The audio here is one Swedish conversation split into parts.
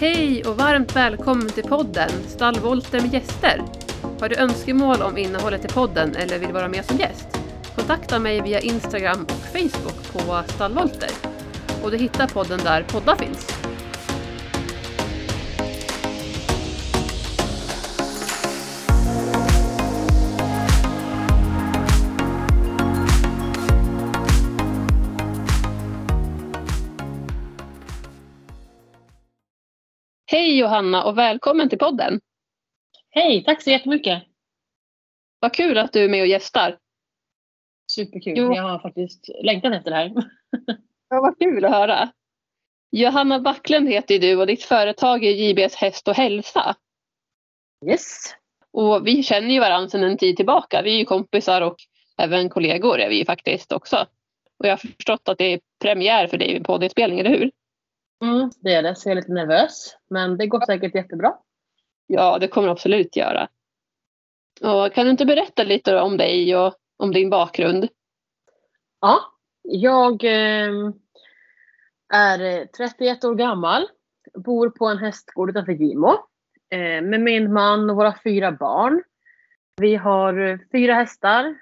Hej och varmt välkommen till podden Stallvolter med gäster. Har du önskemål om innehållet i podden eller vill vara med som gäst? Kontakta mig via Instagram och Facebook på Stallvolter. Och du hittar podden där poddar finns. Johanna och välkommen till podden. Hej, tack så jättemycket. Vad kul att du är med och gästar. Superkul. Jo. Jag har faktiskt längtat efter det här. Ja, vad kul att höra. Johanna Backlund heter du och ditt företag är JBS Häst och Hälsa. Yes. Och vi känner ju varandra sedan en tid tillbaka. Vi är ju kompisar och även kollegor är vi faktiskt också. Och jag har förstått att det är premiär för dig på poddinspelning, eller hur? Mm, det är det, så jag är lite nervös. Men det går säkert jättebra. Ja, det kommer det absolut göra. Och kan du inte berätta lite om dig och om din bakgrund? Ja, jag eh, är 31 år gammal. Bor på en hästgård utanför Gimo. Eh, med min man och våra fyra barn. Vi har fyra hästar.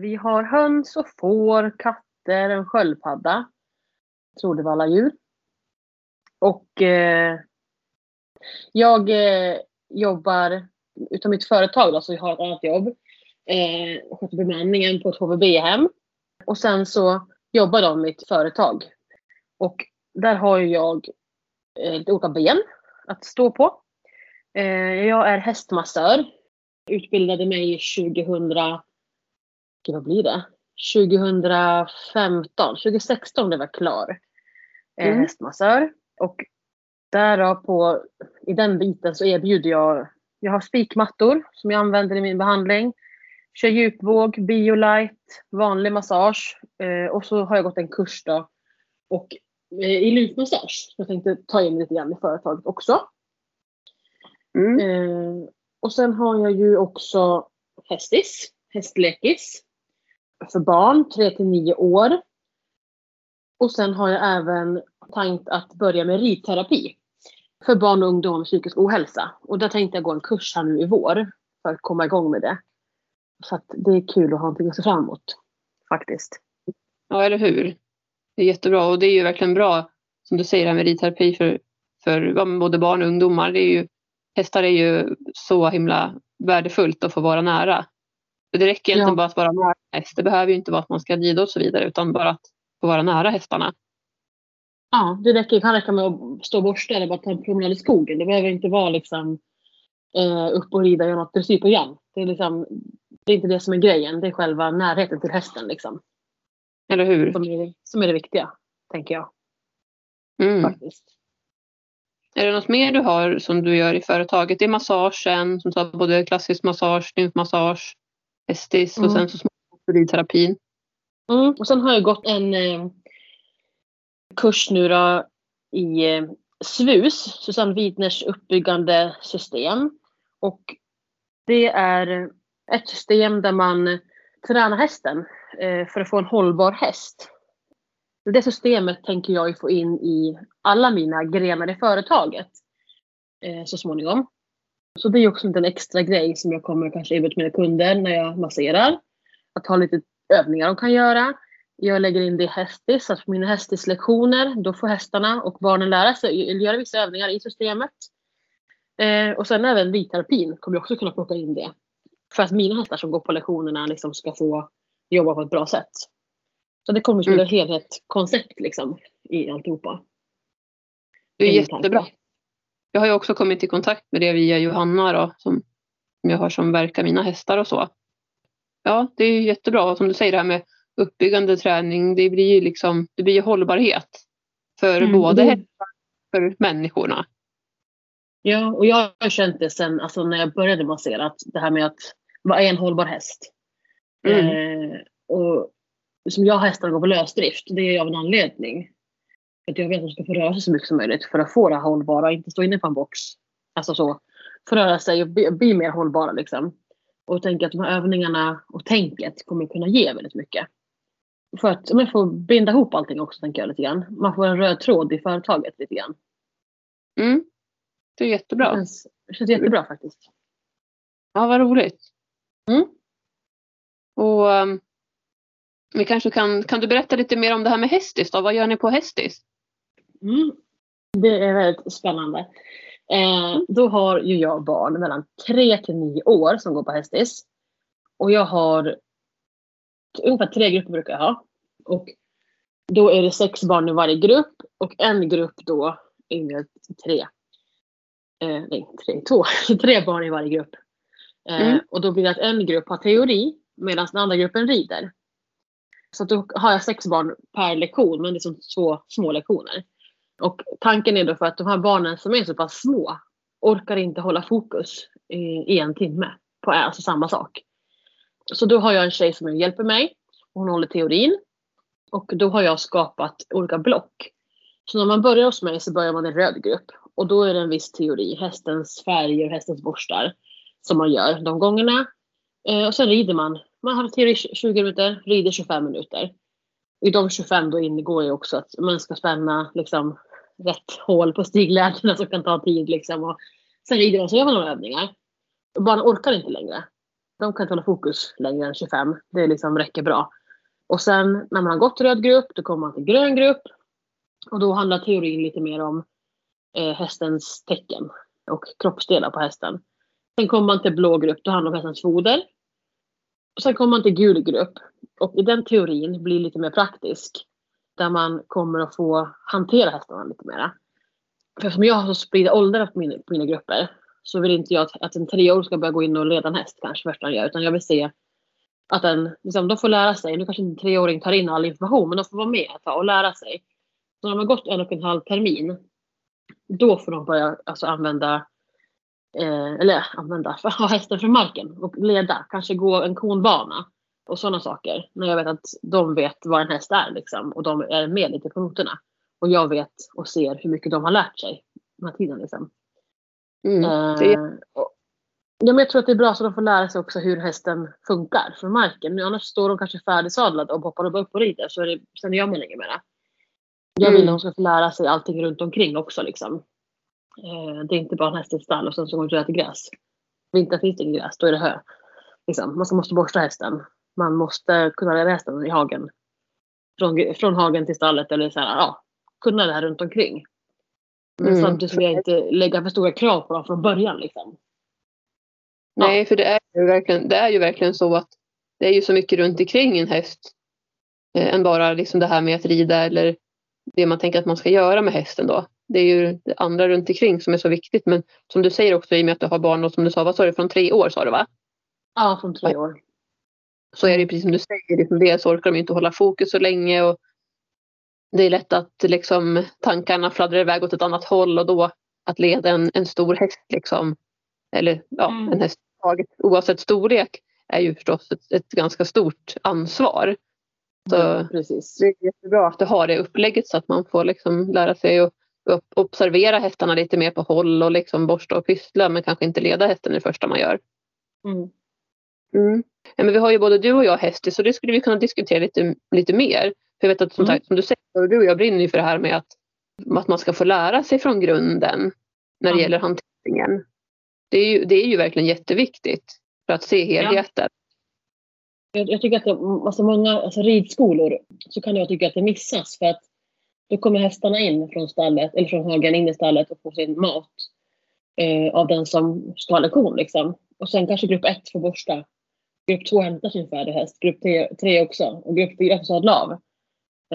Vi har höns och får, katter, en sköldpadda. Jag tror det var alla djur. Och eh, jag eh, jobbar utav mitt företag då, så jag har ett annat jobb. Eh, sköter bemanningen på ett HVB-hem. Och sen så jobbar de mitt företag. Och där har jag eh, lite olika ben att stå på. Eh, jag är hästmassör. Utbildade mig 2000, gud, vad blir det? 2015, 2016 blev jag klar. Eh, Mm. Hästmassör. Och därav på, i den biten så erbjuder jag, jag har spikmattor som jag använder i min behandling. Kör djupvåg, biolight, vanlig massage. Eh, och så har jag gått en kurs då. Och eh, i lymfmassage. Jag tänkte ta in lite grann i företaget också. Mm. Eh, och sen har jag ju också hästis, hästlekis. För barn 3 till 9 år. Och sen har jag även tänkt att börja med ridterapi. För barn och ungdomar med psykisk ohälsa. Och där tänkte jag gå en kurs här nu i vår. För att komma igång med det. Så att det är kul att ha någonting att se fram emot. Faktiskt. Ja, eller hur? Det är jättebra och det är ju verkligen bra som du säger här med ridterapi för, för både barn och ungdomar. Det är ju, hästar är ju så himla värdefullt att få vara nära. Det räcker egentligen Ja. bara att vara nära häst. Det behöver ju inte vara att man ska rida och så vidare utan bara att få vara nära hästarna. Ja, det räcker, kan räcka med att stå och borsta eller bara ta en promenad i skogen. Det behöver inte vara liksom eh, upp och rida och göra något dressyrprogram. Det är, liksom, det är inte det som är grejen. Det är själva närheten till hästen liksom. Eller hur? Som är, som är det viktiga, tänker jag Mm. faktiskt. Är det något mer du har som du gör i företaget? Det är massagen, som sa både klassisk massage, lymfmassage, hästis och Mm. sen så småningom ridterapin. Mm. Och sen har jag gått en eh, kurs nu då i eh, SVUS, Susanne Widners uppbyggande system. Och det är ett system där man tränar hästen eh, för att få en hållbar häst. Det systemet tänker jag få in i alla mina grenar i företaget eh, så småningom. Så det är också en extra grej som jag kommer kanske erbjuda mina kunder när jag masserar. Att ha lite övningar de kan göra. Jag lägger in det i hästis, så att på mina hästislektioner då får hästarna och barnen lära sig eller göra vissa övningar i systemet. Eh, och sen även ridterapin kommer jag också kunna plocka in det. För att mina hästar som går på lektionerna liksom ska få jobba på ett bra sätt. Så det kommer att bli Mm. ett helhetskoncept liksom i alltihopa. Det är jättebra. Jag har ju också kommit i kontakt med det via Johanna då, som, som jag har som verkar mina hästar och så. Ja, det är jättebra. Som du säger det här med uppbyggande träning, det blir ju liksom, det blir hållbarhet för Mm, både och för människorna. Ja, och jag har känt det sen alltså, när jag började massera, att det här med att vad är en hållbar häst? Mm. Eh, och som jag har hästar går på lösdrift, det är av en anledning. För att jag vet att de ska få röra sig så mycket som möjligt för att få det här hållbara, inte stå inne på en box. Alltså så. Få röra sig och bli, bli mer hållbara liksom. Och tänker att de här övningarna och tänket kommer kunna ge väldigt mycket. För att man får binda ihop allting också tänker jag lite grann. Man får en röd tråd i företaget lite grann. Mm. Det är Det jättebra. känns, det känns jättebra faktiskt. Ja, vad roligt. Mm. Och um, vi kanske kan, kan du berätta lite mer om det här med Hästis då? Vad gör ni på Hästis? Mm. Det är väldigt spännande. Eh, då har ju jag barn mellan 3 till 9 år som går på Hästis. Och jag har ungefär tre grupper brukar jag ha. Och då är det sex barn i varje grupp och en grupp då är tre. Eh, nej, tre, två. tre barn i varje grupp. Eh, Mm. Och då blir det att en grupp har teori medan den andra gruppen rider. Så då har jag sex barn per lektion men det är som två små lektioner. Och tanken är då för att de här barnen som är så pass små orkar inte hålla fokus i, i en timme på alltså samma sak. Så då har jag en tjej som hjälper mig. Hon håller teorin. Och då har jag skapat olika block. Så när man börjar hos mig så börjar man i röd grupp. Och då är det en viss teori. Hästens färger och hästens borstar. Som man gör de gångerna. Eh, och sen rider man. Man har teori 20 minuter, rider 25 minuter. I de 25 då ingår ju också att man ska spänna liksom, rätt hål på stigläderna som kan ta tid. Liksom. Och sen rider de så gör man några övningar. Barnen orkar inte längre. De kan inte hålla fokus längre än 25. Det liksom räcker bra. Och sen när man har gått röd grupp, då kommer man till grön grupp. Och då handlar teorin lite mer om eh, hästens tecken och kroppsdelar på hästen. Sen kommer man till blå grupp, då handlar det om hästens foder. Och sen kommer man till gul grupp. Och i den teorin blir lite mer praktisk. Där man kommer att få hantera hästarna lite mera. För som jag har så spridda åldrar på mina, på mina grupper så vill inte jag att, att en treåring ska börja gå in och leda en häst kanske första han gör. Utan jag vill se att den, liksom, de får lära sig. Nu kanske inte en treåring tar in all information men de får vara med ett och lära sig. Så när de har gått en och en halv termin då får de börja alltså, använda eh, eller använda, ha hästen från marken och leda. Kanske gå en konbana och sådana saker. När jag vet att de vet vad en häst är liksom, och de är med lite på noterna. Och jag vet och ser hur mycket de har lärt sig den här tiden. Liksom. Mm. Eh, det och- ja, men jag tror att det är bra så de får lära sig också hur hästen funkar från marken. Annars står de kanske färdigsadlade och hoppar upp och rider så är det, sen gör man inget mera. Jag vill Mm. att de ska få lära sig allting runt omkring också. Liksom. Eh, det är inte bara en häst i ett stall och sen så går de ut och äter gräs. Vintern finns det inget gräs, då är det hö. Liksom. Man måste borsta hästen. Man måste kunna leda hästen i hagen. Från, från hagen till stallet eller så här, ja, kunna det här runt omkring. Men Mm. samtidigt vill jag inte lägga för stora krav på dem från början. Liksom. Nej, för det är, ju verkligen, det är ju verkligen så att det är ju så mycket runt omkring en häst. Eh, än bara liksom det här med att rida eller det man tänker att man ska göra med hästen då. Det är ju det andra runt omkring som är så viktigt. Men som du säger också i och med att du har barn och som du sa, vad sa du, från tre år sa du va? Ja, från tre år. Så är det precis som du säger, liksom det, så orkar de inte hålla fokus så länge. Och det är lätt att liksom, tankarna fladdrar iväg åt ett annat håll och då att leda en, en stor häst liksom, eller ja, Mm. en häst oavsett storlek är ju förstås ett, ett ganska stort ansvar. Så Mm, precis. det är jättebra att du har det upplägget så att man får liksom lära sig att att observera hästarna lite mer på håll och liksom borsta och pyssla men kanske inte leda hästen det första man gör. Mm. Mm. Ja, men vi har ju både du och jag hästis så det skulle vi kunna diskutera lite, lite mer. För jag vet att som, Mm. sagt, som du säger, du och jag brinner ju för det här med att, att man ska få lära sig från grunden när det Ja. gäller hanteringen. Det är, ju, det är ju verkligen jätteviktigt för att se helheten. Jag, jag tycker att det, alltså många alltså ridskolor så kan jag tycka att det missas för att då kommer hästarna in från stallet eller från hagen in i stallet och får sin mat eh, av den som ska ha lektion liksom. Och sen kanske grupp ett får borsta. Grupp två hämtar sin färdiga häst. Grupp tre, tre också. Och grupp fyra får sadla av.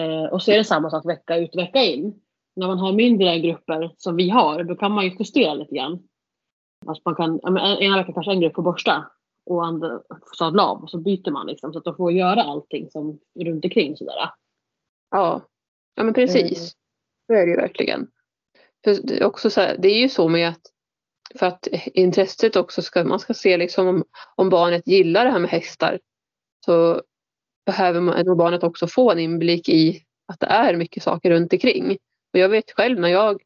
Eh, och så är det samma sak vecka ut och vecka in. När man har mindre grupper som vi har då kan man ju justera lite grann. Alltså man kan, ena veckan kanske en grupp får borsta och andra får sadla av och så byter man liksom så att de får göra allting som runt omkring sådär. Ja, ja men precis. Mm. Så är det ju verkligen. För också så här, det är ju så med att för att intresset också ska, man ska se liksom om, om barnet gillar det här med hästar så behöver man, barnet också få en inblick i att det är mycket saker runt omkring. Och jag vet själv när jag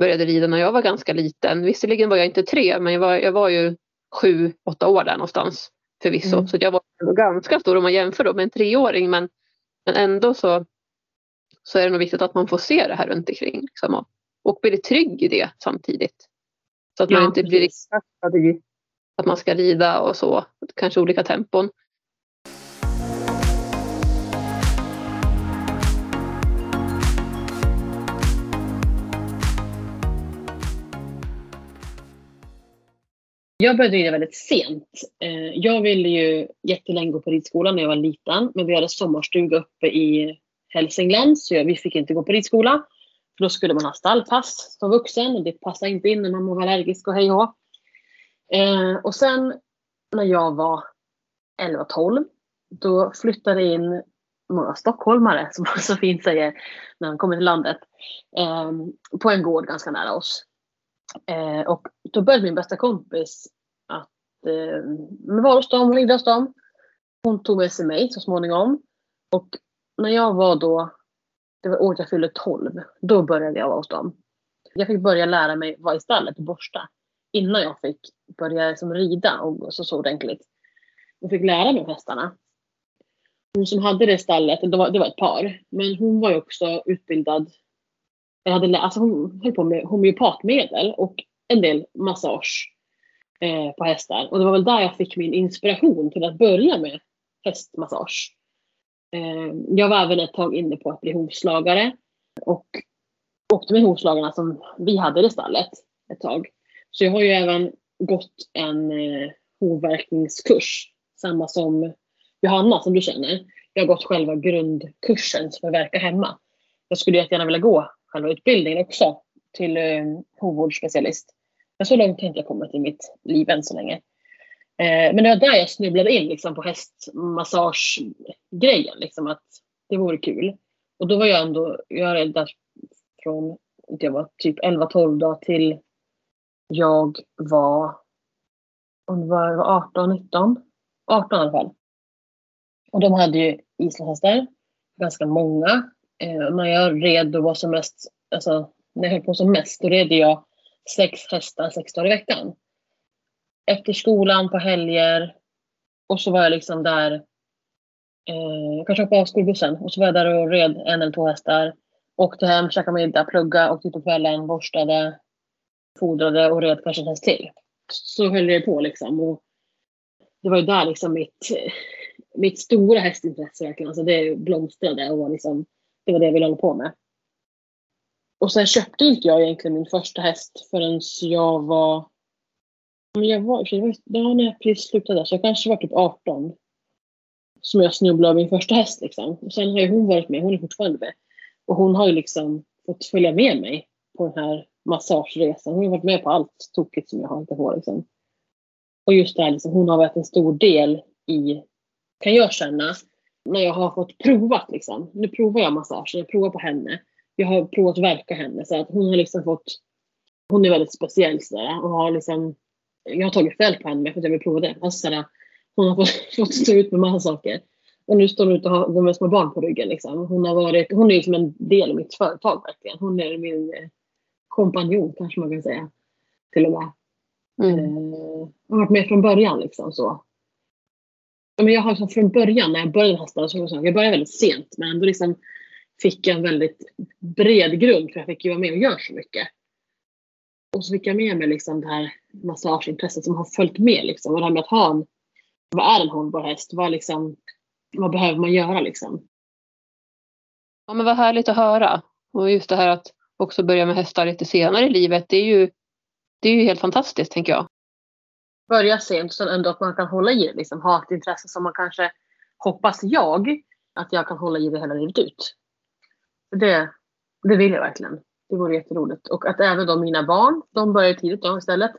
började rida när jag var ganska liten. Visserligen var jag inte tre men jag var, jag var ju sju, åtta år där någonstans förvisso. Mm. Så jag var ganska stor om man jämför då med en treåring men, men ändå så, så är det nog viktigt att man får se det här runt omkring. Liksom, och, och bli trygg i det samtidigt. Så att man Ja, inte blir i att man ska rida och så. Kanske olika tempon. Jag började rida väldigt sent. Eh, Jag ville ju jättelänge gå på ridskolan när jag var liten. Men vi hade sommarstuga uppe i Hälsingland så vi fick inte gå på ridskola. För då skulle man ha stallpass som vuxen och det passade inte in när man var allergisk och hej och hå. Eh, Och sen när jag var 11-12 då flyttade in några stockholmare, som man så fint säger när de kommer till landet, eh, på en gård ganska nära oss. Eh, och då började min bästa kompis att eh, vara hos dem, hon ringde hos dem. Hon tog med sig mig så småningom. Och när jag var då, det var året jag fyllde 12, då började jag vara hos dem. Jag fick börja lära mig vara i stallet och borsta innan jag fick börja liksom rida och så, så ordentligt. Jag fick lära mig om hästarna. Hon som hade det stallet, det var, det var ett par, men hon var ju också utbildad jag hade, alltså hon höll på med homeopatmedel och en del massage eh, på hästar. Och det var väl där jag fick min inspiration till att börja med hästmassage. Eh, jag var även ett tag inne på att bli hovslagare och åkte med hovslagarna som vi hade i stallet ett tag. Så jag har ju även gått en eh, hovverkningskurs, samma som Johanna som du känner. Jag har gått själva grundkursen som jag verkar hemma. Jag skulle jättegärna vilja gå själva utbildningen också till eh, hovvårdsspecialist. Men så långt har jag inte kommit i mitt liv än så länge. Eh, men det var där jag snubblade in liksom, på hästmassagegrejen. Liksom, att det vore kul. Och då var jag ändå, jag är där från jag var typ 11-12 dagar till jag var, om var, var 18-19, 18 i alla fall. Och de hade ju islandshästar, ganska många. Eh, när jag red då var som mest, alltså när jag höll på som mest, då red jag sex hästar sex dagar i veckan. Efter skolan, på helger. Och så var jag liksom där, eh, jag kanske hoppade av skolbussen och så var jag där och red en eller två hästar. Åkte hem, käkade middag, plugga, åkte ut på kvällen, borstade, fodrade och red kanske en häst till. Så höll det på liksom. Och det var ju där liksom mitt, mitt stora hästintresse verkligen. Alltså det blomstrade och var liksom, det var det jag ville hålla på med. Och sen köpte inte jag egentligen min första häst förrän jag var, men jag var, jag var när jag precis slutade, så jag kanske var typ 18. Som jag snubblade av min första häst liksom. Och sen har ju hon varit med, hon är fortfarande med. Och hon har ju liksom fått följa med mig på den här massageresan. Hon har varit med på allt tokigt som jag har hittat på liksom. Och just det här, liksom, hon har varit en stor del i, kan jag känna, när jag har fått provat liksom. Nu provar jag massagen, jag provar på henne. Jag har provat att verka henne så att hon har liksom fått, hon är väldigt speciell sådär och har liksom, jag har tagit fäll på henne för att jag vill prova det. Alltså, sådär, hon har fått, fått stå ut med massa saker. Och nu står hon ute och har- går med små barn på ryggen liksom. Hon har varit, hon är liksom en del av mitt företag verkligen. Hon är min eh, kompanjon kanske man kan säga. Till och med. Mm. Eh, har varit med från början liksom så. Men jag har liksom från början när jag började hästar, så, jag började väldigt sent men ändå liksom fick jag en väldigt bred grund för jag fick ju vara med och göra så mycket. Och så fick jag med mig liksom det här massageintresset som har följt med liksom. Och det här med att ha en, vad är en hållbar häst? Vad, liksom, vad behöver man göra liksom? Ja, men vad härligt att höra. Och just det här att också börja med hästar lite senare i livet, det är ju, det är ju helt fantastiskt tänker jag. börja sent sen ändå att man kan hålla i det. Liksom, ha ett intresse som man kanske, hoppas jag, att jag kan hålla i det hela livet ut. Det, det vill jag verkligen. Det vore jätteroligt. Och att även då mina barn, de börjar tidigt då istället.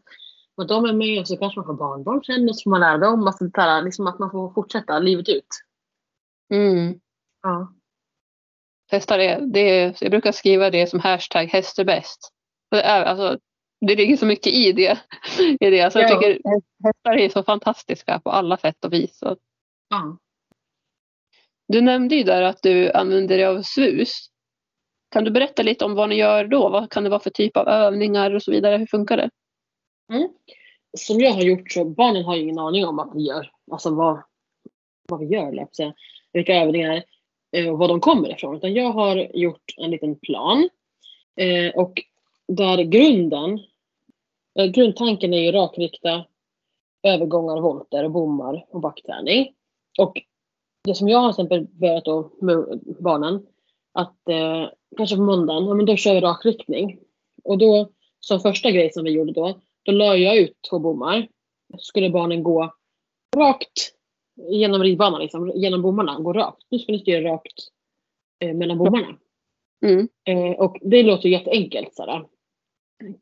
Och de är med och så kanske man får barnbarn sen och så får man lära dem. Alltså, det liksom att man får fortsätta livet ut. Mm. Ja. Hästar är, det är, jag brukar skriva det som hashtag häst är bäst. Det, är, alltså, det ligger så mycket i det. I det. Alltså, jag Ja. tycker hästar är så fantastiska på alla sätt och vis. Ja. du nämnde ju där att du använder dig av svus. Kan du berätta lite om vad ni gör då? Vad kan det vara för typ av övningar och så vidare? Hur funkar det? Mm. Som jag har gjort så, barnen har ju ingen aning om vad vi gör. Alltså vad, vad vi gör, eller jag på att säga. Vilka övningar eh, och var de kommer ifrån. Utan jag har gjort en liten plan. Eh, och där grunden Eh, grundtanken är ju rakrikta övergångar, volter, bommar och backträning. Och det som jag har till exempel börjat då med barnen, att eh, kanske på måndagen, ja men då kör vi rakriktning. Och då, som första grej som vi gjorde då, då la jag ut två bommar. Så skulle barnen gå rakt genom ridbanan, liksom, genom bommarna, gå rakt. Nu ska ni styra rakt eh, mellan bommarna. Mm. Eh, och det låter jätteenkelt sådär.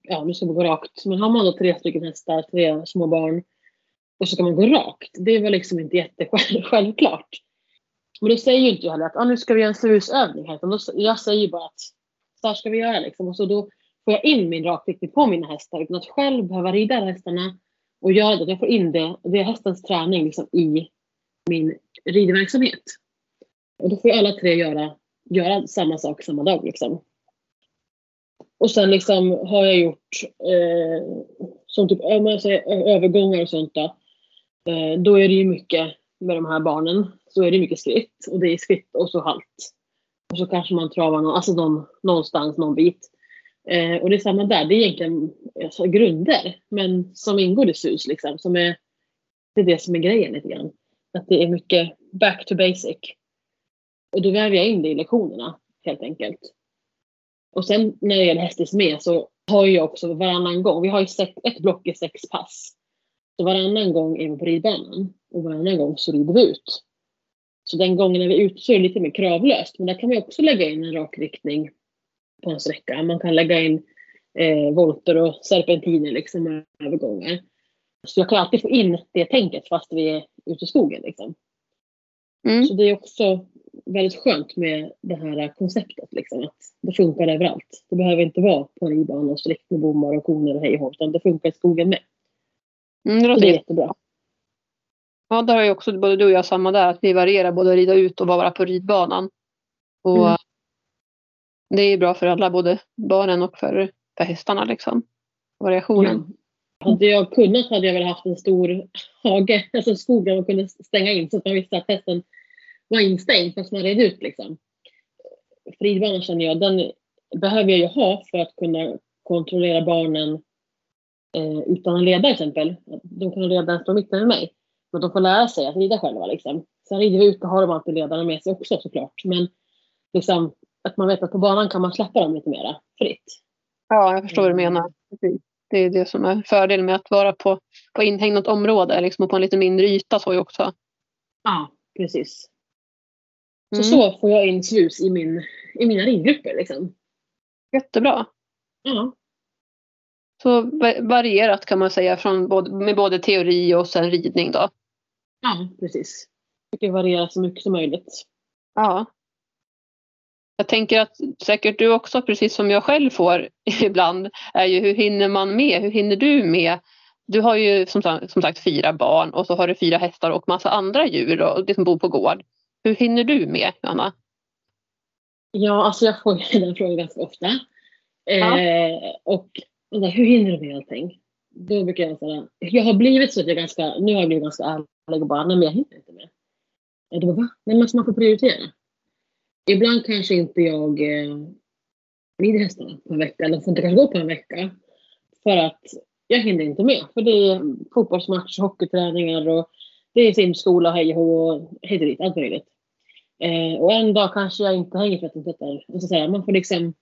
Ja, nu ska vi gå rakt. Men har man då tre stycken hästar, tre små barn och så ska man gå rakt. Det var liksom inte jättesjälvklart. Men då säger ju inte jag heller att ah, nu ska vi göra en susövning här. Utan då, jag säger bara att så här ska vi göra liksom. Och så då får jag in min rakriktning på mina hästar utan att själv behöva rida hästarna och göra det. Jag får in det, det är hästens träning liksom, i min ridverksamhet. Och då får alla tre göra, göra samma sak samma dag. Liksom. Och sen liksom har jag gjort eh, som typ övergångar och sånt. Då. Eh, då är det ju mycket med de här barnen. Så är det mycket skritt och det är skritt och så halt. Och så kanske man travar någon, alltså någon, någonstans någon bit. Eh, och det är samma där, det är egentligen alltså, grunder men som ingår i SUS liksom. Som är, det är det som är grejen lite grann. Att det är mycket back to basic. Och då väver jag in det i lektionerna helt enkelt. Och sen när det gäller hästis med så har jag också varannan gång, vi har ju sex, ett block i sex pass. Så varannan gång är vi på ridbanan och varannan gång så rider vi ut. Så den gången när vi är ute så är det lite mer kravlöst. Men där kan vi också lägga in en rak riktning på en sträcka. Man kan lägga in eh, volter och serpentiner liksom övergångar. Så jag kan alltid få in det tänket fast vi är ute i skogen. Liksom. Mm. Så det är också väldigt skönt med det här konceptet. Liksom, att det funkar överallt. Det behöver inte vara på en och sträckt med bommar och koner och hej och utan det funkar i skogen med. Mm, det låter det är jättebra. Ja, där har ju också både du och jag samma där, att vi varierar både rida ut och vara på ridbanan. Och mm. Det är bra för alla, både barnen och för, för hästarna liksom. Variationen. Ja. Hade jag kunnat hade jag väl haft en stor hage, alltså skog där man kunde stänga in så att man visste att hästen var instängd fast man red ut liksom. Ridbanan känner jag, den behöver jag ju ha för att kunna kontrollera barnen eh, utan en ledare till exempel. De kan ledaren stå mitten med mig. Men de får lära sig att rida själva. Liksom. Sen rider vi ut och har de alltid ledarna med sig också såklart. Men liksom, att man vet att på banan kan man släppa dem lite mera fritt. Ja, jag förstår vad du mm. menar. Det är det som är fördelen med att vara på, på inhägnat område liksom, och på en lite mindre yta så också. Ja, precis. Så mm. så får jag in slus i, min, i mina ridgrupper. Liksom. Jättebra. Ja. Så varierat kan man säga från både, med både teori och sen ridning då? Ja, precis. Försöker variera så mycket som möjligt. Ja. Jag tänker att säkert du också, precis som jag själv får ibland, är ju hur hinner man med? Hur hinner du med? Du har ju som, som sagt fyra barn och så har du fyra hästar och massa andra djur och det som bor på gård. Hur hinner du med, Johanna? Ja, alltså jag får ju den frågan ganska ofta. Ja. Eh, och hur hinner du med allting? Då brukar jag säga, jag har blivit så att jag ganska, nu har jag blivit ganska och bara, nej men jag hinner inte med. Jag bara, va? Nej men man får prioritera. Ibland kanske inte jag eh, rider hästarna på en vecka, eller får inte kanske gå på en vecka. För att jag hinner inte med. För det är fotbollsmatcher, hockeyträningar och det är simskola, hej och hej och dit, allt möjligt. Eh, och en dag kanske jag inte hänger fötterna alltså Man får liksom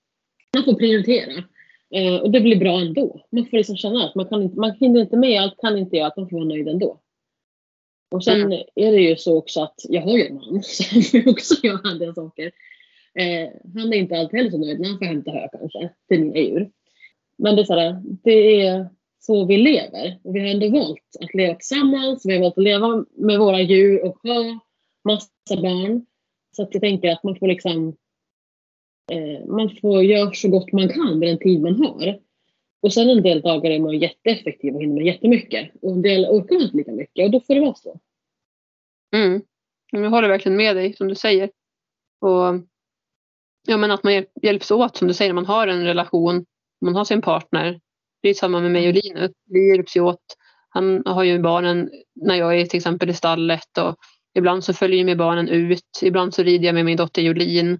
man får prioritera. Eh, och det blir bra ändå. Man får liksom känna att man, kan inte, man hinner inte med allt, kan inte jag, att man får vara nöjd ändå. Och sen mm. är det ju så också att jag har ju en man som också gör del saker. Eh, han är inte alltid heller så nöjd när han får hämta hö kanske till mina djur. Men det är, så här, det är så vi lever. Och vi har ändå valt att leva tillsammans. Vi har valt att leva med våra djur och ha massa barn. Så att jag tänker att man får liksom eh, man får göra så gott man kan med den tid man har. Och sen en del dagar är man jätteeffektiv och hinner med jättemycket. Och en del orkar man inte lika mycket och då får det vara så. Mm. Jag håller verkligen med dig som du säger. Och ja, men att man hjälps åt som du säger, man har en relation, man har sin partner. Det är samma med mig och Linus. Vi hjälps ju åt. Han har ju barnen när jag är till exempel i stallet och ibland så följer jag med barnen ut. Ibland så rider jag med min dotter Jolin.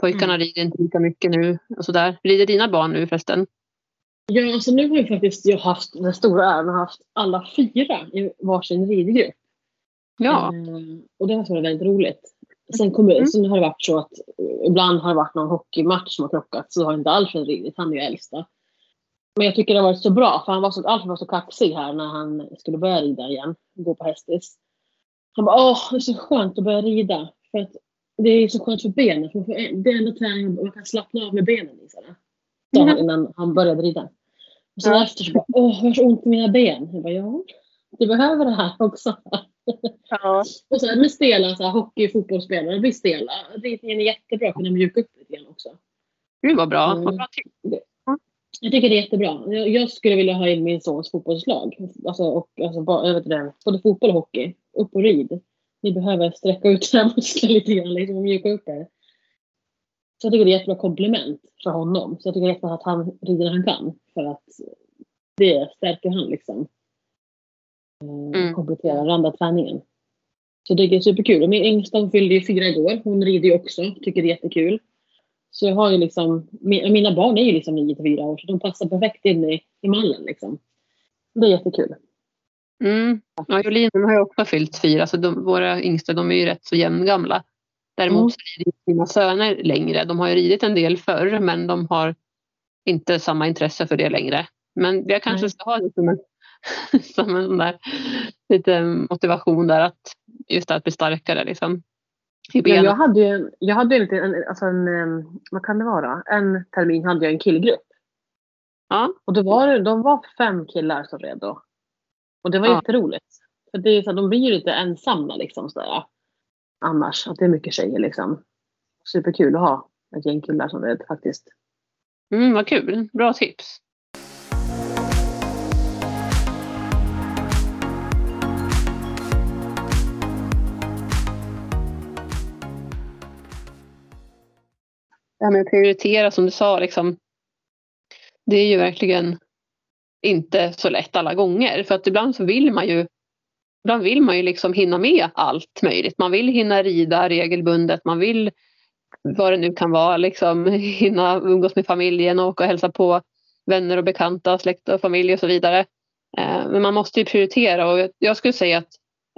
Pojkarna mm. rider inte lika mycket nu och sådär. Rider dina barn nu förresten? Ja, alltså nu har ju faktiskt jag haft den stora äran att ha haft alla fyra i varsin ridgrupp. Ja. Mm, och det har varit väldigt roligt. Sen, kommer, Mm. sen har det varit så att ibland har det varit någon hockeymatch som har krockat så har inte Alfred ridit, han är ju äldsta. Men jag tycker det har varit så bra för han var så, Alfred var så kaxig här när han skulle börja rida igen, gå på hästis. Han bara åh, det är så skönt att börja rida. För att det är så skönt för benen. För det är enda träningen man kan slappna av med benen. Sa han innan han började rida. Och sen efter så bara åh, jag har så ont i mina ben. Jag bara ja, du behöver det här också. ja. Och sen med stela så här, hockey och fotbollsspelare blir stela. Ridningen är jättebra att kunna mjuka upp lite grann också. Gud vad bra. Mm. Vad bra tips. Jag tycker det är jättebra. Jag, jag skulle vilja ha in min sons fotbollslag. Alltså, och, alltså, bara, jag vet inte, både fotboll och hockey. Upp och rid. Ni behöver sträcka ut era muskler lite grann liksom, och mjuka upp er. Så jag tycker det är ett jättebra komplement för honom. Så jag tycker det är jättebra att han rider när han kan. För att det stärker han liksom. Eh, Mm. Kompletterar andra träningen. Så det är superkul. Och min yngsta fyllde ju fyra igår. Hon rider ju också. Tycker det är jättekul. Så jag har ju liksom, mi- mina barn är ju liksom 9 till 4 år så de passar perfekt in i, i mallen liksom. Det är jättekul. Mm. Ja, Jolin har ju också fyllt fyra så de, våra yngsta de är ju rätt så jämngamla. Däremot Mm. rider mina söner längre. De har ju ridit en del förr men de har inte samma intresse för det längre. Men jag kanske Nej. ska ha det som en, som en sån där lite motivation där att just att bli starkare liksom. I Ja, benen. jag hade ju jag hade ju en, alltså en, vad kan det vara? En termin hade jag en killgrupp. Ja. Och då var de var fem killar som red då. Och det var Ja. jätteroligt. För det är så, de blir ju lite ensamma liksom sådär. Annars, att det är mycket tjejer liksom. Superkul att ha ett gäng killar som vet, faktiskt. Mm, vad kul. Bra tips. Det här med att prioritera som du sa, liksom, det är ju verkligen inte så lätt alla gånger. För att ibland så vill man ju ibland vill man ju liksom hinna med allt möjligt. Man vill hinna rida regelbundet, man vill vad det nu kan vara, liksom, hinna umgås med familjen och åka och hälsa på vänner och bekanta, släkt och familj och så vidare. Eh, men man måste ju prioritera och jag- skulle säga att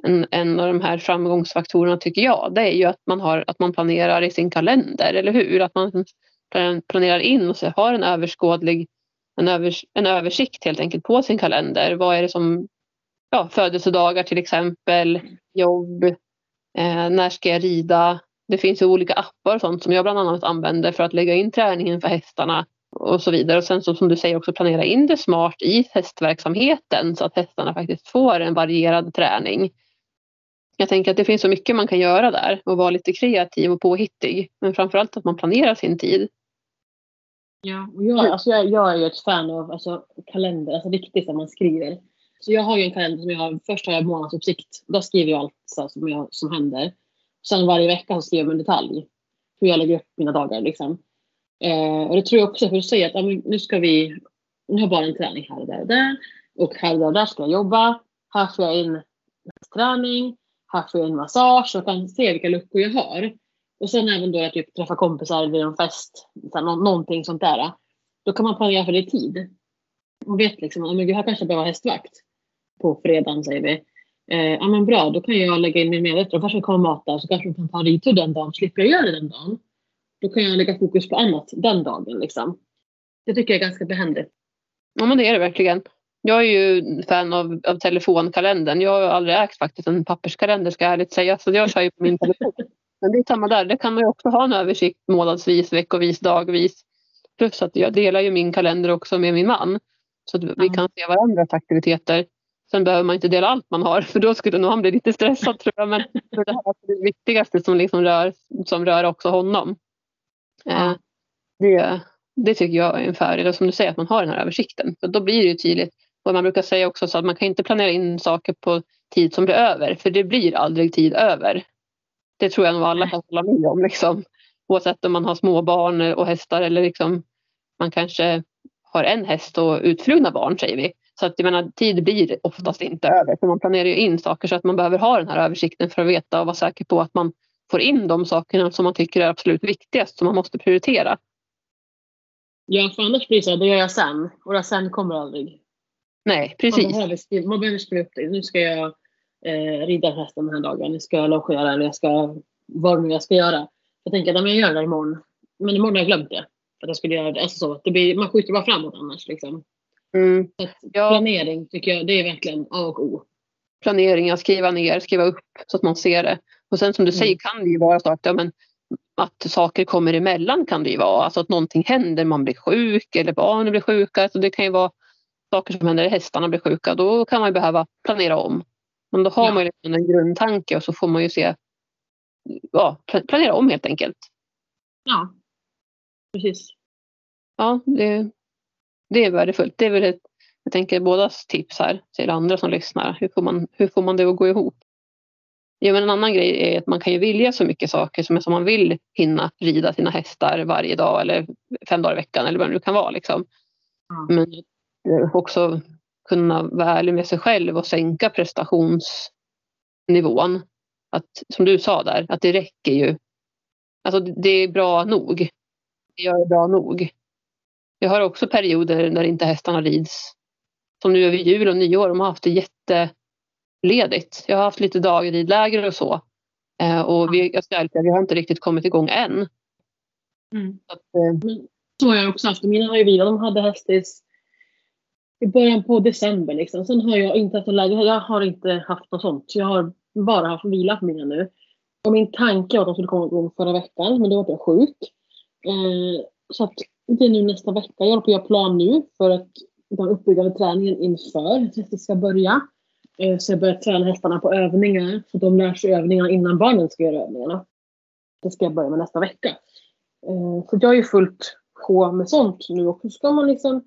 en, en av de här framgångsfaktorerna tycker jag, det är ju att man, har, att man planerar i sin kalender, eller hur? Att man planerar in och så har en överskådlig en, övers, en översikt helt enkelt på sin kalender. Vad är det som ja, födelsedagar till exempel, jobb, eh, när ska jag rida? Det finns ju olika appar och sånt som jag bland annat använder för att lägga in träningen för hästarna och så vidare. Och sen så, som du säger också planera in det smart i hästverksamheten så att hästarna faktiskt får en varierad träning. Jag tänker att det finns så mycket man kan göra där och vara lite kreativ och påhittig. Men framförallt att man planerar sin tid. Ja, och jag, alltså jag, jag är ju ett fan av alltså, kalender, alltså riktigt som man skriver. Så jag har ju en kalender som jag har, först har jag månadsuppsikt. Där skriver jag allt så som, jag, som händer. Sen varje vecka så skriver jag en detalj. Hur jag lägger upp mina dagar liksom. Eh, och det tror jag också, för att säga att ja, men nu ska vi, nu har jag bara en träning här och där och där. Och här och där, och där ska jag jobba. Här får jag in träning. Här får jag in massage och kan se vilka luckor jag har. Och sen även då jag typ träffar kompisar vid en fest, så här, nå- någonting sånt där. Då kan man planera för det i tid. Man vet liksom, att men gud, här kanske jag behöver ha hästvakt. På fredagen säger vi. Eh, ja men bra, då kan jag lägga in min medvetna. Då kanske kommer mata så kanske jag kan ta en ridtur den dagen. Slipper jag göra det den dagen. Då kan jag lägga fokus på annat den dagen liksom. Det tycker jag är ganska behändigt. Ja men det är det verkligen. Jag är ju fan av, av telefonkalendern. Jag har aldrig ägt faktiskt en papperskalender ska jag ärligt säga. Så jag kör ju på min telefon. Men det är samma där. Det kan man ju också ha en översikt månadsvis, veckovis, dagvis. Plus att jag delar ju min kalender också med min man. Så att vi Ja. kan se varandras aktiviteter. Sen behöver man inte dela allt man har för då skulle nog han bli lite stressad tror jag. Men det här är det viktigaste som, liksom rör, som rör också honom. Ja. Eh, det, det tycker jag är en fördel. Och som du säger att man har den här översikten. För då blir det ju tydligt. Och man brukar säga också så att man kan inte planera in saker på tid som blir över. För det blir aldrig tid över. Det tror jag nog alla kan hålla med om. Liksom. Oavsett om man har små barn och hästar eller liksom man kanske har en häst och utflugna barn säger vi. Så att jag menar, tid blir oftast inte över. För man planerar ju in saker så att man behöver ha den här översikten för att veta och vara säker på att man får in de sakerna som man tycker är absolut viktigast som man måste prioritera. Ja, för annars blir det så här, det gör jag sen. Och det sen kommer aldrig. Nej, Man precis. behöver skriva, man behöver skriva upp det. Nu ska jag eh, rida hästen den här dagen. Nu ska jag logera eller jag ska vad nu jag ska göra. Jag tänker att jag gör det imorgon. Men imorgon har jag glömt det. Att jag skulle göra det. Alltså så, det blir, man skjuter bara framåt annars. Liksom. Mm. Ja. Planering tycker jag det är verkligen A och O. Planering, att skriva ner, skriva upp så att man ser det. Och sen som du Mm. säger kan det ju vara så att, ja, men, att saker kommer emellan kan det ju vara. Alltså att någonting händer, man blir sjuk eller barnen blir sjuka. Så det kan ju vara saker som händer, hästarna blir sjuka. Då kan man ju behöva planera om. Men då har Ja. man ju liksom en grundtanke och så får man ju se, ja, pla- planera om helt enkelt. Ja, precis. Ja, det, det är värdefullt. Det är väl ett, jag tänker bådas tips här till andra som lyssnar. Hur får man, hur får man det att gå ihop? Ja, men en annan grej är att man kan ju vilja så mycket saker som, som man vill hinna rida sina hästar varje dag eller fem dagar i veckan eller vad det nu kan vara. Liksom. Men eh, också kunna vara ärlig med sig själv och sänka prestationsnivån. Att, som du sa där, att det räcker ju. Alltså det det är bra nog. Jag är bra nog. Jag har också perioder när inte hästarna rids. Som nu över jul och nyår. De har haft det jätteledigt. Jag har haft lite dagridläger och så. Eh, och vi, jag ska säga, vi har inte riktigt kommit igång än. Mm. Så att, eh, Så har jag också haft. Mina har ju vilat. De hade hästis i början på december. Liksom. Sen har jag inte haft någon läge. Jag har inte haft något sånt. Jag har bara haft vila på mina nu. Och min tanke var att de skulle komma igång förra veckan. Men då var jag sjuk. Eh, så att det är nu nästa vecka. Jag håller på att göra plan nu för att den uppbyggande träningen inför att hästen ska börja. Eh, så jag börjar träna hästarna på övningar. Så de lär sig övningarna innan barnen ska göra övningarna. Det ska jag börja med nästa vecka. Eh, så jag är ju fullt på med sånt nu och ska man liksom,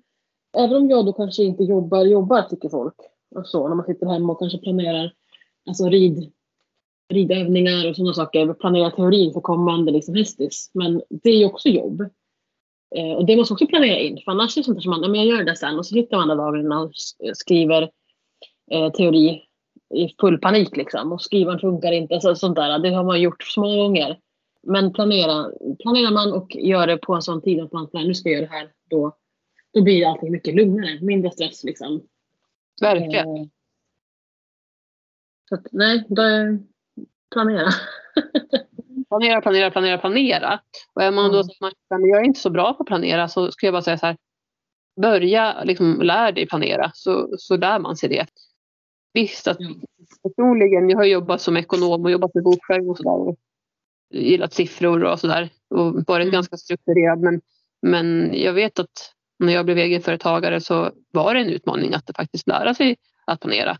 även om jag då kanske inte jobbar, jobbar tycker folk, och så, när man sitter hemma och kanske planerar alltså rid, ridövningar och sådana saker, Planerar teorin för kommande liksom hästis. Men det är ju också jobb. Eh, och det måste också planera in, för annars är det sånt som man, ja, men jag gör det sen och så sitter man andra dagen och skriver eh, teori i full panik liksom och skrivaren funkar inte, alltså, sånt där. Det har man gjort så många gånger. Men planera, planerar man och gör det på en sån tid att man planerar, nu ska jag göra det här, då, då blir allting mycket lugnare, mindre stress liksom. verkligen. Eh, Så att, nej, då, planera. Planera, planera, planera, planera. Och är man då Mm. som man, men jag är inte så bra på att planera så skulle jag bara säga så här. Börja liksom lär dig planera så, så lär man sig det. Visst att personligen, jag har jobbat som ekonom och jobbat med bokföring och sådär. Gillat siffror och sådär. Och varit Mm. ganska strukturerad. Men, men jag vet att när jag blev egenföretagare så var det en utmaning att faktiskt lära sig att planera.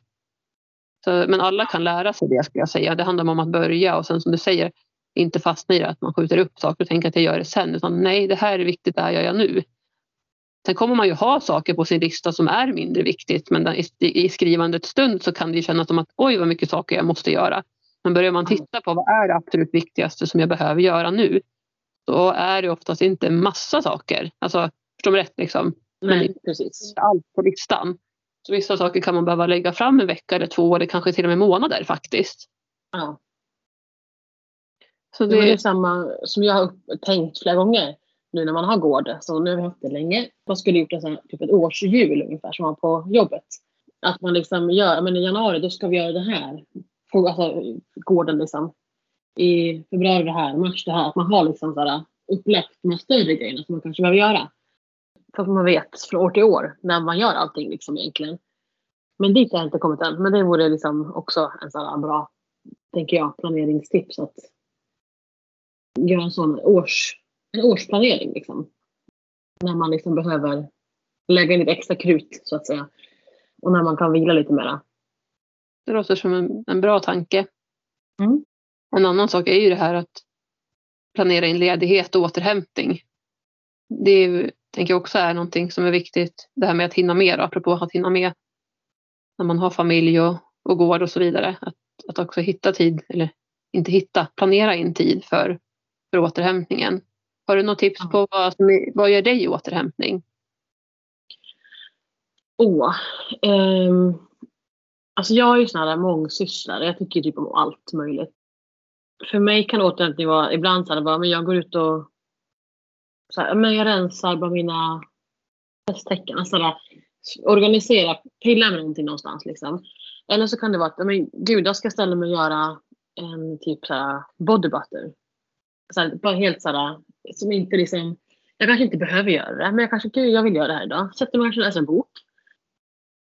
Så, men alla kan lära sig det skulle jag säga. Det handlar om att börja och sen som du säger inte fastna i det att man skjuter upp saker och tänker att jag gör det sen. Utan nej, det här är viktigt, det här gör jag nu. Sen kommer man ju ha saker på sin lista som är mindre viktigt men i, skrivandets stund så kan det ju kännas som att oj vad mycket saker jag måste göra. Men börjar man titta på vad är det absolut viktigaste som jag behöver göra nu då är det oftast inte massa saker. Alltså, förstår du rätt liksom? Nej, precis. Allt på listan. Så vissa saker kan man behöva lägga fram en vecka eller två eller kanske till och med månader faktiskt. Ja. Så Det är det, samma som jag har tänkt flera gånger nu när man har gård. Så nu har vi haft det länge. Man skulle gjort en sån typ ett årsjul ungefär som man på jobbet. Att man liksom gör, men i januari då ska vi göra det här. På, alltså gården liksom. I februari det här, mars det här. Att man har liksom sådär upplagt de här större grejerna som man kanske behöver göra. För att man vet från år till år när man gör allting liksom egentligen. Men dit har jag inte kommit än. Men det vore liksom också en sån här bra, tänker jag, planeringstips. Att göra en sån års, en årsplanering. Liksom. När man liksom behöver lägga in lite extra krut så att säga. Och när man kan vila lite mera. det låter som en, en bra tanke. Mm. En annan sak är ju det här att planera in ledighet och återhämtning. Det är, tänker jag också är någonting som är viktigt. Det här med att hinna med, då, apropå att hinna med när man har familj och, och gård och så vidare. Att, att också hitta tid, eller inte hitta, planera in tid för, för återhämtningen. Har du något tips Ja. på vad, som vad gör dig i återhämtning? Åh. ehm, alltså jag är ju sån här mångsysslare. Jag tycker typ om allt möjligt. För mig kan återhämtning vara ibland så här bara, men jag går ut och så här, men jag rensar bara mina hästtäcken. Alltså där, organisera, pilla med någonting någonstans liksom. Eller så kan det vara att, men gud jag ska ställa mig och göra en typ så här body butter. Så här, bara helt såhär, som inte liksom, jag kanske inte behöver göra det, men jag kanske, gud jag vill göra det här idag. Sätter mig och läser en bok.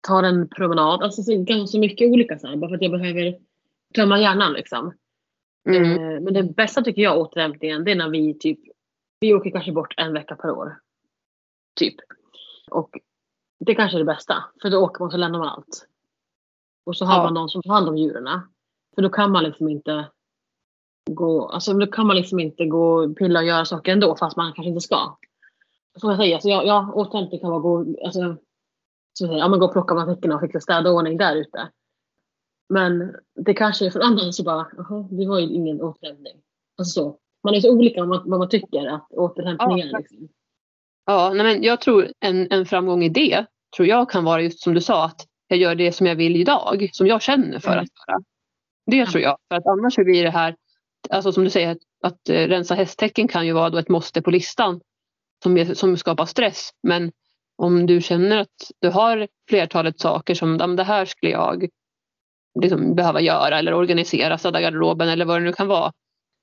Tar en promenad, alltså så, ganska mycket olika så här, bara för att jag behöver tömma hjärnan liksom. Mm. Eh, men det bästa tycker jag återhämtningen, det är när vi typ, vi åker kanske bort en vecka per år. Typ. Och det kanske är det bästa, för då åker man och så lämnar man allt. Och så har Ja. man någon som tar hand om djuren. För då kan man liksom inte gå, alltså då kan man liksom inte gå och pilla och göra saker ändå fast man kanske inte ska. Så jag säger, så jag, jag återhämtning kan vara gå, alltså, så jag säger, ja, men gå och plocka bland täckena och fixa städa och ordning där ute. Men det kanske är för andra så bara, jaha, vi har ju ingen återhämtning. Alltså så. Man är så olika vad man, vad man tycker att återhämtning Ja, är. Liksom. Ja, nej men jag tror en, en framgång i det tror jag kan vara just som du sa att jag gör det som jag vill idag, som jag känner för Mm. att göra. Det Ja. tror jag. För att annars blir det här, alltså som du säger, att, eh, rensa hästtäcken kan ju vara då ett måste på listan som, som skapar stress. Men om du känner att du har flertalet saker som "Ja, men det här skulle jag liksom behöva göra eller organisera, städa garderoben eller vad det nu kan vara.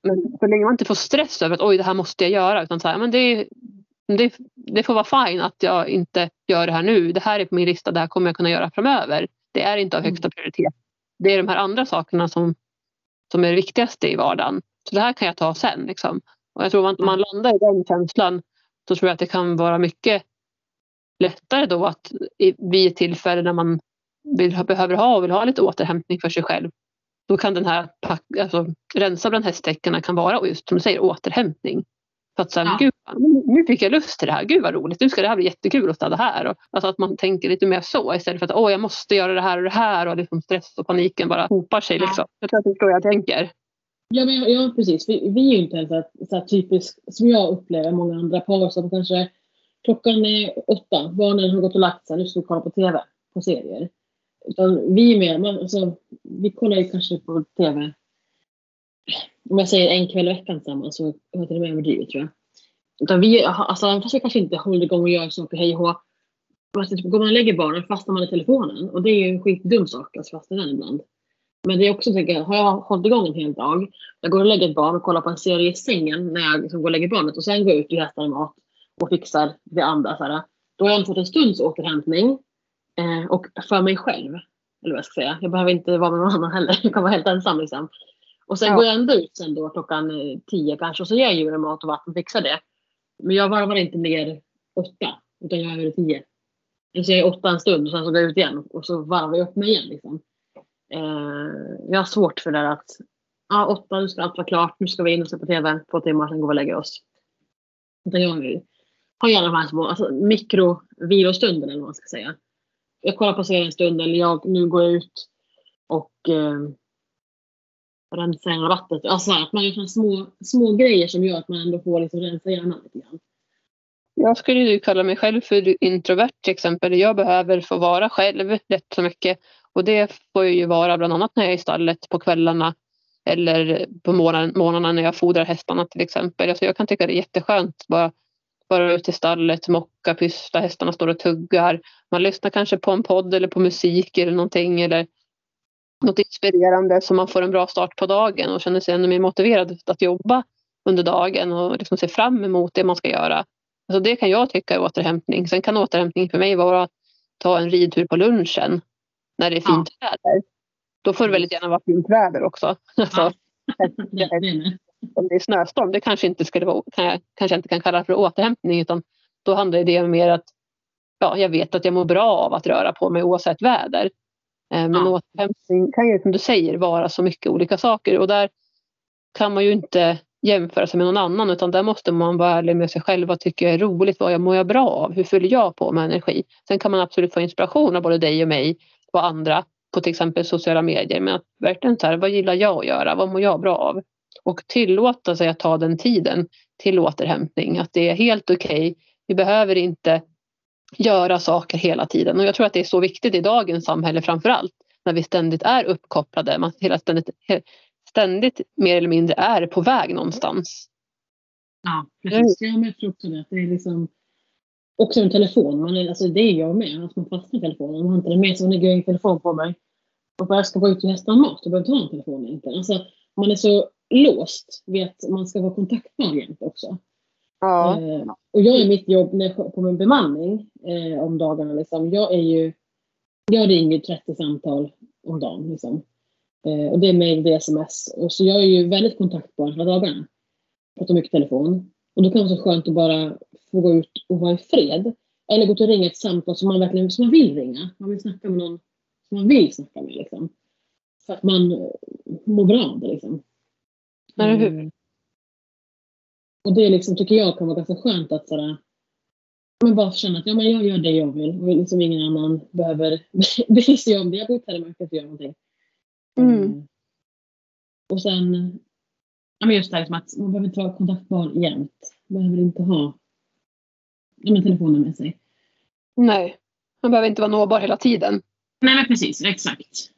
Men så länge man inte får stress över att oj det här måste jag göra utan så här, men det, det, det får vara fine att jag inte gör det här nu. Det här är på min lista, det här kommer jag kunna göra framöver. Det är inte av högsta prioritet. Det är de här andra sakerna som, som är det viktigaste i vardagen. Så det här kan jag ta sen. Liksom. Och jag tror att om man landar i den känslan så tror jag att det kan vara mycket lättare då att vid ett tillfälle när man vill, behöver ha och vill ha lite återhämtning för sig själv. Då kan den här pack, alltså, rensa bland hästtäckena kan vara just som du säger återhämtning. För att sen, Ja. gud, nu fick jag lust till det här, gud vad roligt, nu ska det här bli jättekul att städa här. Och, alltså att man tänker lite mer så istället för att åh jag måste göra det här och det här och liksom stress och paniken bara hopar sig. Ja. Liksom. Jag tror att det är så jag tänker. Ja, men, ja precis. Vi, vi är ju inte heller så här, typiskt, som jag upplever många andra par som kanske klockan är åtta, barnen har gått och lagt sig, nu ska vi kolla på TV, på serier. Utan vi är man, alltså, vi kollar ju kanske på TV, om jag säger en kväll i veckan tillsammans så har jag till och med överdrivet tror jag. Utan vi, alltså, även fast vi kanske inte håller igång och gör saker hej och hå, typ, går man och lägger barnen fastnar man i telefonen och det är ju en skitdum sak att fastna i den ibland. Men det är också, tänker har jag hållit igång en hel dag, jag går och lägger ett barn och kollar på en serie i sängen när jag liksom går och lägger barnet och sen går jag ut och hästar mat och fixar det andra. Så här, då har jag ändå fått en stunds återhämtning eh, och för mig själv. Eller vad jag ska säga. Jag behöver inte vara med någon annan heller. Jag kan vara helt ensam. Liksom. Och sen Ja. går jag ändå ut sen då klockan eh, tio kanske och så ger jag djuren mat och vatten och fixar det. Men jag varvar inte ner åtta utan jag är över tio. Så är jag åtta en stund och sen så går jag ut igen och så varvar jag upp mig igen. Liksom. Eh, jag har svårt för det där att ja, åtta, nu ska allt vara klart, nu ska vi in och se på TV, två timmar, sen går vi och lägger oss. Utan jag har gärna de här små alltså, mikrovilostunden eller vad man ska säga. Jag kollar på serien en stund eller jag, nu går jag ut och eh, rensa hela vattnet. Alltså att man gör små, små grejer som gör att man ändå får liksom rensa hjärnan lite grann. Jag skulle ju kalla mig själv för introvert till exempel. Jag behöver få vara själv rätt så mycket. Och det får jag ju vara bland annat när jag är i stallet på kvällarna. Eller på morgnarna när jag fodrar hästarna till exempel. Alltså jag kan tycka det är jätteskönt. Bara vara ute i stallet, mocka, pyssla, hästarna står och tuggar. Man lyssnar kanske på en podd eller på musik eller någonting. Eller något inspirerande så man får en bra start på dagen och känner sig ännu mer motiverad att jobba under dagen och liksom se fram emot det man ska göra. Alltså det kan jag tycka är återhämtning. Sen kan återhämtning för mig vara att ta en ridtur på lunchen när det är Ja. fint väder. Då får det väldigt gärna vara fint väder också. Alltså, är det. om det är snöstorm, det kanske inte skulle vara, kan jag, kanske inte kan kalla för återhämtning utan då handlar det mer att ja, jag vet att jag mår bra av att röra på mig oavsett väder. Eh, Men Ja. återhämtning kan ju som du säger vara så mycket olika saker och där kan man ju inte jämföra sig med någon annan utan där måste man vara ärlig med sig själv. Vad tycker jag är roligt? Vad jag mår jag bra av? Hur fyller jag på med energi? Sen kan man absolut få inspiration av både dig och mig och andra på till exempel sociala medier. Men att verkligen så här, vad gillar jag att göra? Vad mår jag bra av? Och tillåta sig att ta den tiden till återhämtning. Att det är helt okej. Vi behöver inte göra saker hela tiden. Och jag tror att det är så viktigt i dagens samhälle framför allt. När vi ständigt är uppkopplade. Man hela ständigt, ständigt mer eller mindre är på väg någonstans. Ja, precis. Ja, men jag tror också det. Det är liksom också en telefon. Man är, alltså, det är jag med. Att man fastnar i telefonen. Man har inte den med sig. Man lägger en telefon på mig. Och bara jag ska gå ut och hästa mat. Då behöver jag inte ha en telefon egentligen. Alltså, man är så låst vid att man ska vara kontaktbar jämt också. Ja. Eh, och jag är mitt jobb när på min bemanning eh, om dagarna. Liksom, jag är ju, jag ringer 30 samtal om dagen. Liksom. Eh, och det är mejl, det är sms. Och så jag är ju väldigt kontaktbar hela dagarna. Pratar mycket telefon. Och då kan det vara så skönt att bara få gå ut och vara i fred. Eller gå ut och ringa ett samtal som man verkligen som man vill ringa. Man vill snacka med någon som man vill snacka med. Liksom. För att man mår bra av det. Liksom. Eller hur? Och det liksom, tycker jag kan vara ganska skönt att sådär, men bara känna att ja, men jag gör det jag vill och liksom ingen annan behöver bry sig om det. Jag ut här i mörkret och gör någonting. Mm. Mm. Och sen, ja, men just det här liksom att man behöver inte vara kontaktbar jämt. Man behöver inte ha ja, men telefonen med sig. Nej. Man behöver inte vara nåbar hela tiden. Nej men precis, exakt.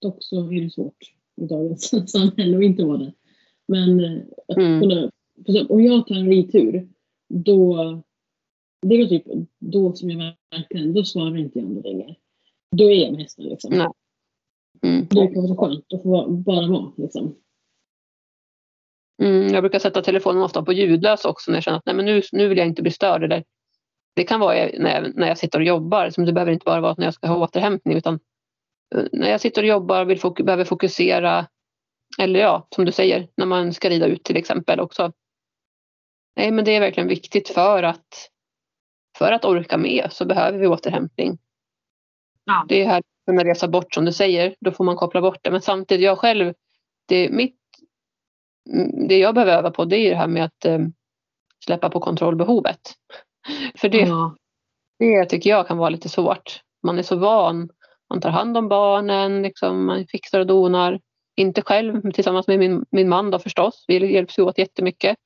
Dock så är det svårt i dagens samhälle att inte vara det. Men eh, att Mm. kunna, om jag tar en ritur, då, det är typ då som jag verkligen, då svarar inte jag om det ringer. Då är jag med hästen liksom. Nej. Mm. Det kan vara så skönt att få vara- bara vara liksom. Mm, jag brukar sätta telefonen ofta på ljudlös också när jag känner att nej, men nu, nu vill jag inte bli störd. Eller, det kan vara när jag, när jag sitter och jobbar. Som det behöver inte bara vara när jag ska ha återhämtning. Utan eh, när jag sitter och jobbar vill behöver fokusera. Eller ja, som du säger, när man ska rida ut till exempel också. Nej, men det är verkligen viktigt för att, för att orka med så behöver vi återhämtning. Ja. Det är här att kunna resa bort som du säger. Då får man koppla bort det. Men samtidigt, jag själv, det, mitt, det jag behöver öva på det är det här med att eh, släppa på kontrollbehovet. För det, Ja. det tycker jag kan vara lite svårt. Man är så van. Man tar hand om barnen, liksom, man fixar och donar. Inte själv, tillsammans med min, min man då förstås. Vi hjälps ju åt jättemycket.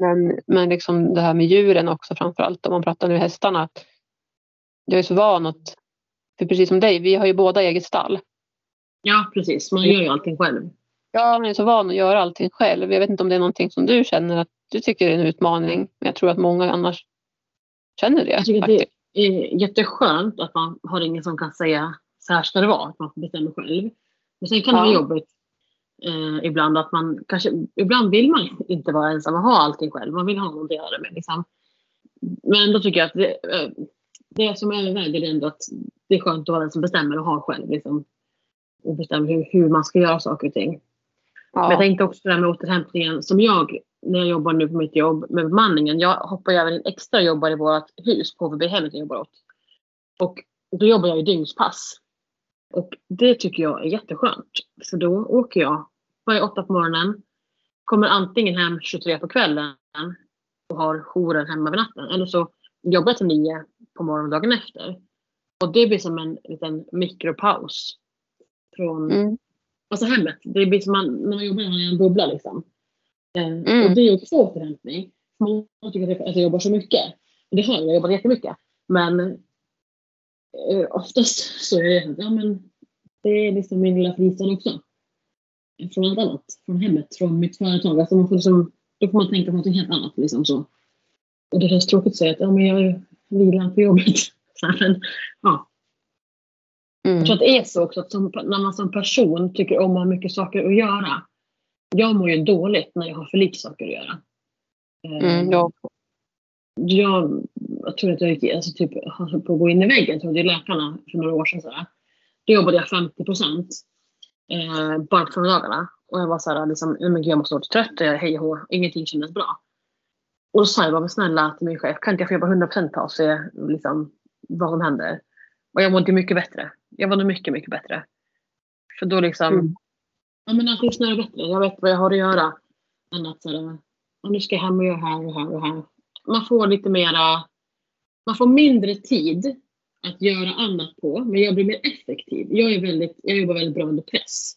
Men, men liksom det här med djuren också framförallt. Om man pratar nu hästarna. Jag är så van att, för precis som dig, vi har ju båda eget stall. ja, precis. Man gör ju allting själv. Ja, man är så van att göra allting själv. Jag vet inte om det är någonting som du känner att du tycker är en utmaning. Men jag tror att många annars känner det. Jag tycker faktiskt. det är jätteskönt att man har ingen som kan säga så här ska det vara. Att man får bestämma själv. Men sen kan det Ja. vara jobbigt eh, ibland att man kanske, ibland vill man inte vara ensam och ha allting själv. Man vill ha någon att göra det med. Liksom. Men då tycker jag att det, eh, det som överväger är ändå att det är skönt att vara den som bestämmer och har själv. Liksom, och bestämmer hur, hur man ska göra saker och ting. Men jag Ja. tänkte också det där med återhämtningen som jag, när jag jobbar nu på mitt jobb med bemanningen. Jag hoppar ju även extra och jobbar i vårt hus på HVB-hemmet jag jobbar åt. Och då jobbar jag i dygnspass. Och det tycker jag är jätteskönt. För då åker jag varje åtta på morgonen. Kommer antingen hem 23 på kvällen och har jouren hemma över natten. Eller så jobbar jag till nio på morgonen dagen efter. Och det blir som en liten mikropaus. Från Mm. alltså hemmet. Det blir som man, när man jobbar i en bubbla liksom. Eh, Mm. Och det är också återhämtning. Många tycker att jag, jobbar så mycket. Det har jag, jag jobbar jättemycket. Men oftast så är det, ja, men det är liksom min lilla fristad också. Från allt annat. Från hemmet, från mitt företag. Alltså man får liksom, då får man tänka på något helt annat. Liksom så. Och det känns tråkigt att säga att ja, men jag vilar på jobbet. Men, ja, Mm. jag tror att det är så också att som, när man som person tycker om att ha mycket saker att göra. Jag mår ju dåligt när jag har för lite saker att göra. Eh, Mm, ja. Jag, jag tror att jag gick, alltså typ, höll på att gå in i väggen till läkarna för några år sedan. Sådär. Då jobbade jag 50 procent. Eh, bara på förmiddagarna. Och jag var såhär, liksom, "Nej, men gud, jag måste vara trött. och jag- Hej och. Ingenting kändes bra. Och då sa jag bara, men snälla till min chef, kan inte jag få jobba 100 procent och se liksom, vad som händer? Och jag mådde mycket bättre. Jag mådde mycket, mycket bättre. För då liksom, Mm. ja men allting snurrar bättre. Jag vet vad jag har att göra. Än att sådär, ja, nu ska jag hem och göra här och här och här. Man får lite mera, man får mindre tid att göra annat på, men jag blir mer effektiv. Jag, är väldigt, jag jobbar väldigt bra under press.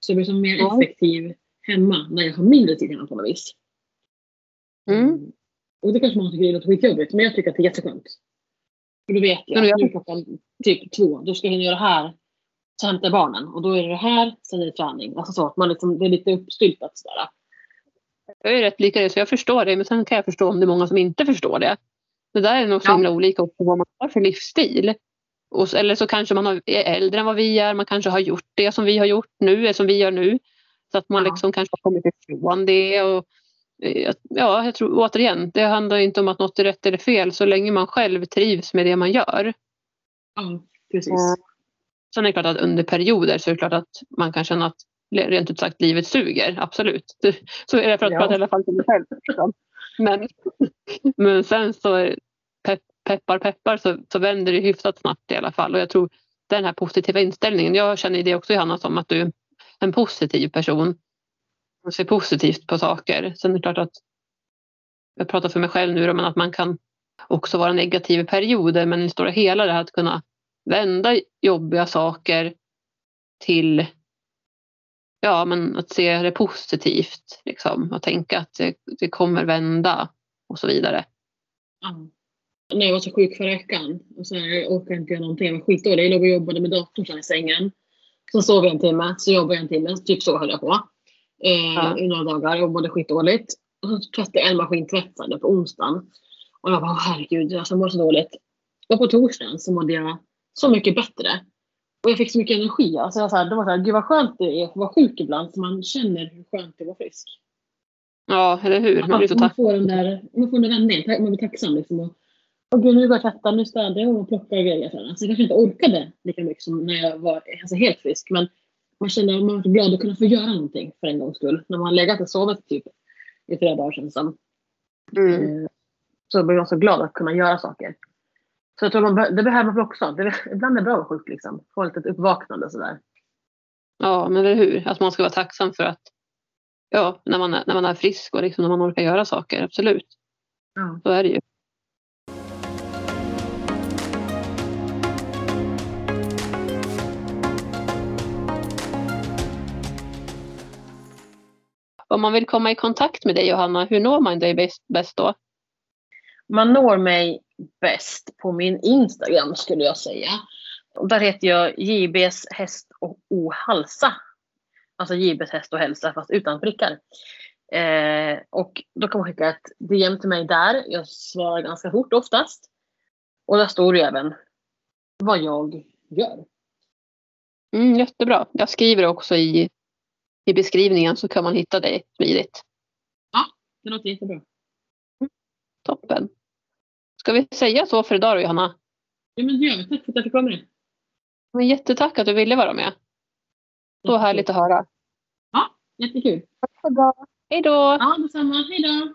Så jag blir som mer Ja. effektiv hemma när jag har mindre tid hemma på något vis. Mm. Och det kanske man tycker låter skitjobbigt, men jag tycker att det är jätteskönt. För då vet jag Men jag- nu klockan typ två, då ska jag hinna göra det här. Så hämtar barnen och då är det det här, sen är det träning. Alltså så att man liksom, det är lite uppstyltat sådär. Jag är rätt lika det så jag förstår det men sen kan jag förstå om det är många som inte förstår det. Det där är nog så Ja. himla olika också vad man har för livsstil. Och, eller så kanske man är äldre än vad vi är. Man kanske har gjort det som vi har gjort nu, eh, som vi gör nu. Så att man Ja. liksom kanske har kommit ifrån det. Och, eh, ja, jag tror återigen, det handlar inte om att något är rätt eller fel så länge man själv trivs med det man gör. Ja, precis. Mm. Sen är det klart att under perioder så är det klart att man kan känna att rent ut sagt livet suger. Absolut. Så är det för att Ja. prata i alla fall för mig själv. Men, men sen så pepp, peppar peppar så, så vänder det hyfsat snabbt i alla fall. Och jag tror den här positiva inställningen. Jag känner det också Johanna som att du är en positiv person. Och ser positivt på saker. Sen är det klart att jag pratar för mig själv nu då, men att man kan också vara negativ i perioder. Men i det stora hela det här att kunna vända jobbiga saker till ja, men att se det positivt liksom, och tänka att det, det kommer vända och så vidare. Ja. När jag var så sjuk förra veckan och så här, jag orkade inte göra någonting. Jag var skitdålig. Jag låg och jobbade med datorn i sängen. Sen sov jag en timme, så jobbade jag en timme. Typ så höll jag på. Eh, Ja. I några dagar. Jag mådde skitdåligt. Och så tvättade jag en maskintvätt sen på onsdagen. Och jag bara, "Åh, herregud, alltså, jag mår så dåligt. Och på torsdagen så mådde jag så mycket bättre. Och jag fick så mycket energi. Alltså jag, så här, det var så här, gud vad skönt det är att vara sjuk ibland. Så man känner hur skönt det är att vara frisk. Ja, eller hur? Man blir så man, tack. får den där, man får den där vändningen. Man blir tacksam. Liksom, och, och gud, nu går jag och tvättar, nu städar jag och plockar grejer. Så. Alltså, jag kanske inte orkade lika mycket som när jag var alltså, helt frisk. Men man känner man var glad att kunna få göra någonting för en gångs skull. När man har legat och sovit typ i flera dagar sedan. Som, Mm. eh, så blir man så glad att kunna göra saker. Så jag tror man, det behöver man också. Det, ibland är det bra att vara sjuk. Liksom. Få lite uppvaknande sådär. Ja, men eller hur? Att man ska vara tacksam för att ja, när man är, när man är frisk och liksom när man orkar göra saker. Absolut, Ja. så är det ju. Om man vill komma i kontakt med dig Johanna, hur når man dig bäst, bäst då? Man når mig bäst på min Instagram skulle jag säga. Där heter jag JBs häst och ohalsa. Alltså JBs häst och hälsa fast utan prickar. Eh, och då kan man skicka ett DM till mig där. Jag svarar ganska fort oftast. Och där står det även vad jag gör. Mm, jättebra. Jag skriver också i, i beskrivningen så kan man hitta dig smidigt. Det låter jättebra. Toppen. Ska vi säga så för idag då Johanna? Ja men det gör vi. Tack för att fick vara med. Men jättetack att du ville vara med. Så härligt att höra. Jättekul. Tack för idag. Hej då! Ja detsamma. Hej då!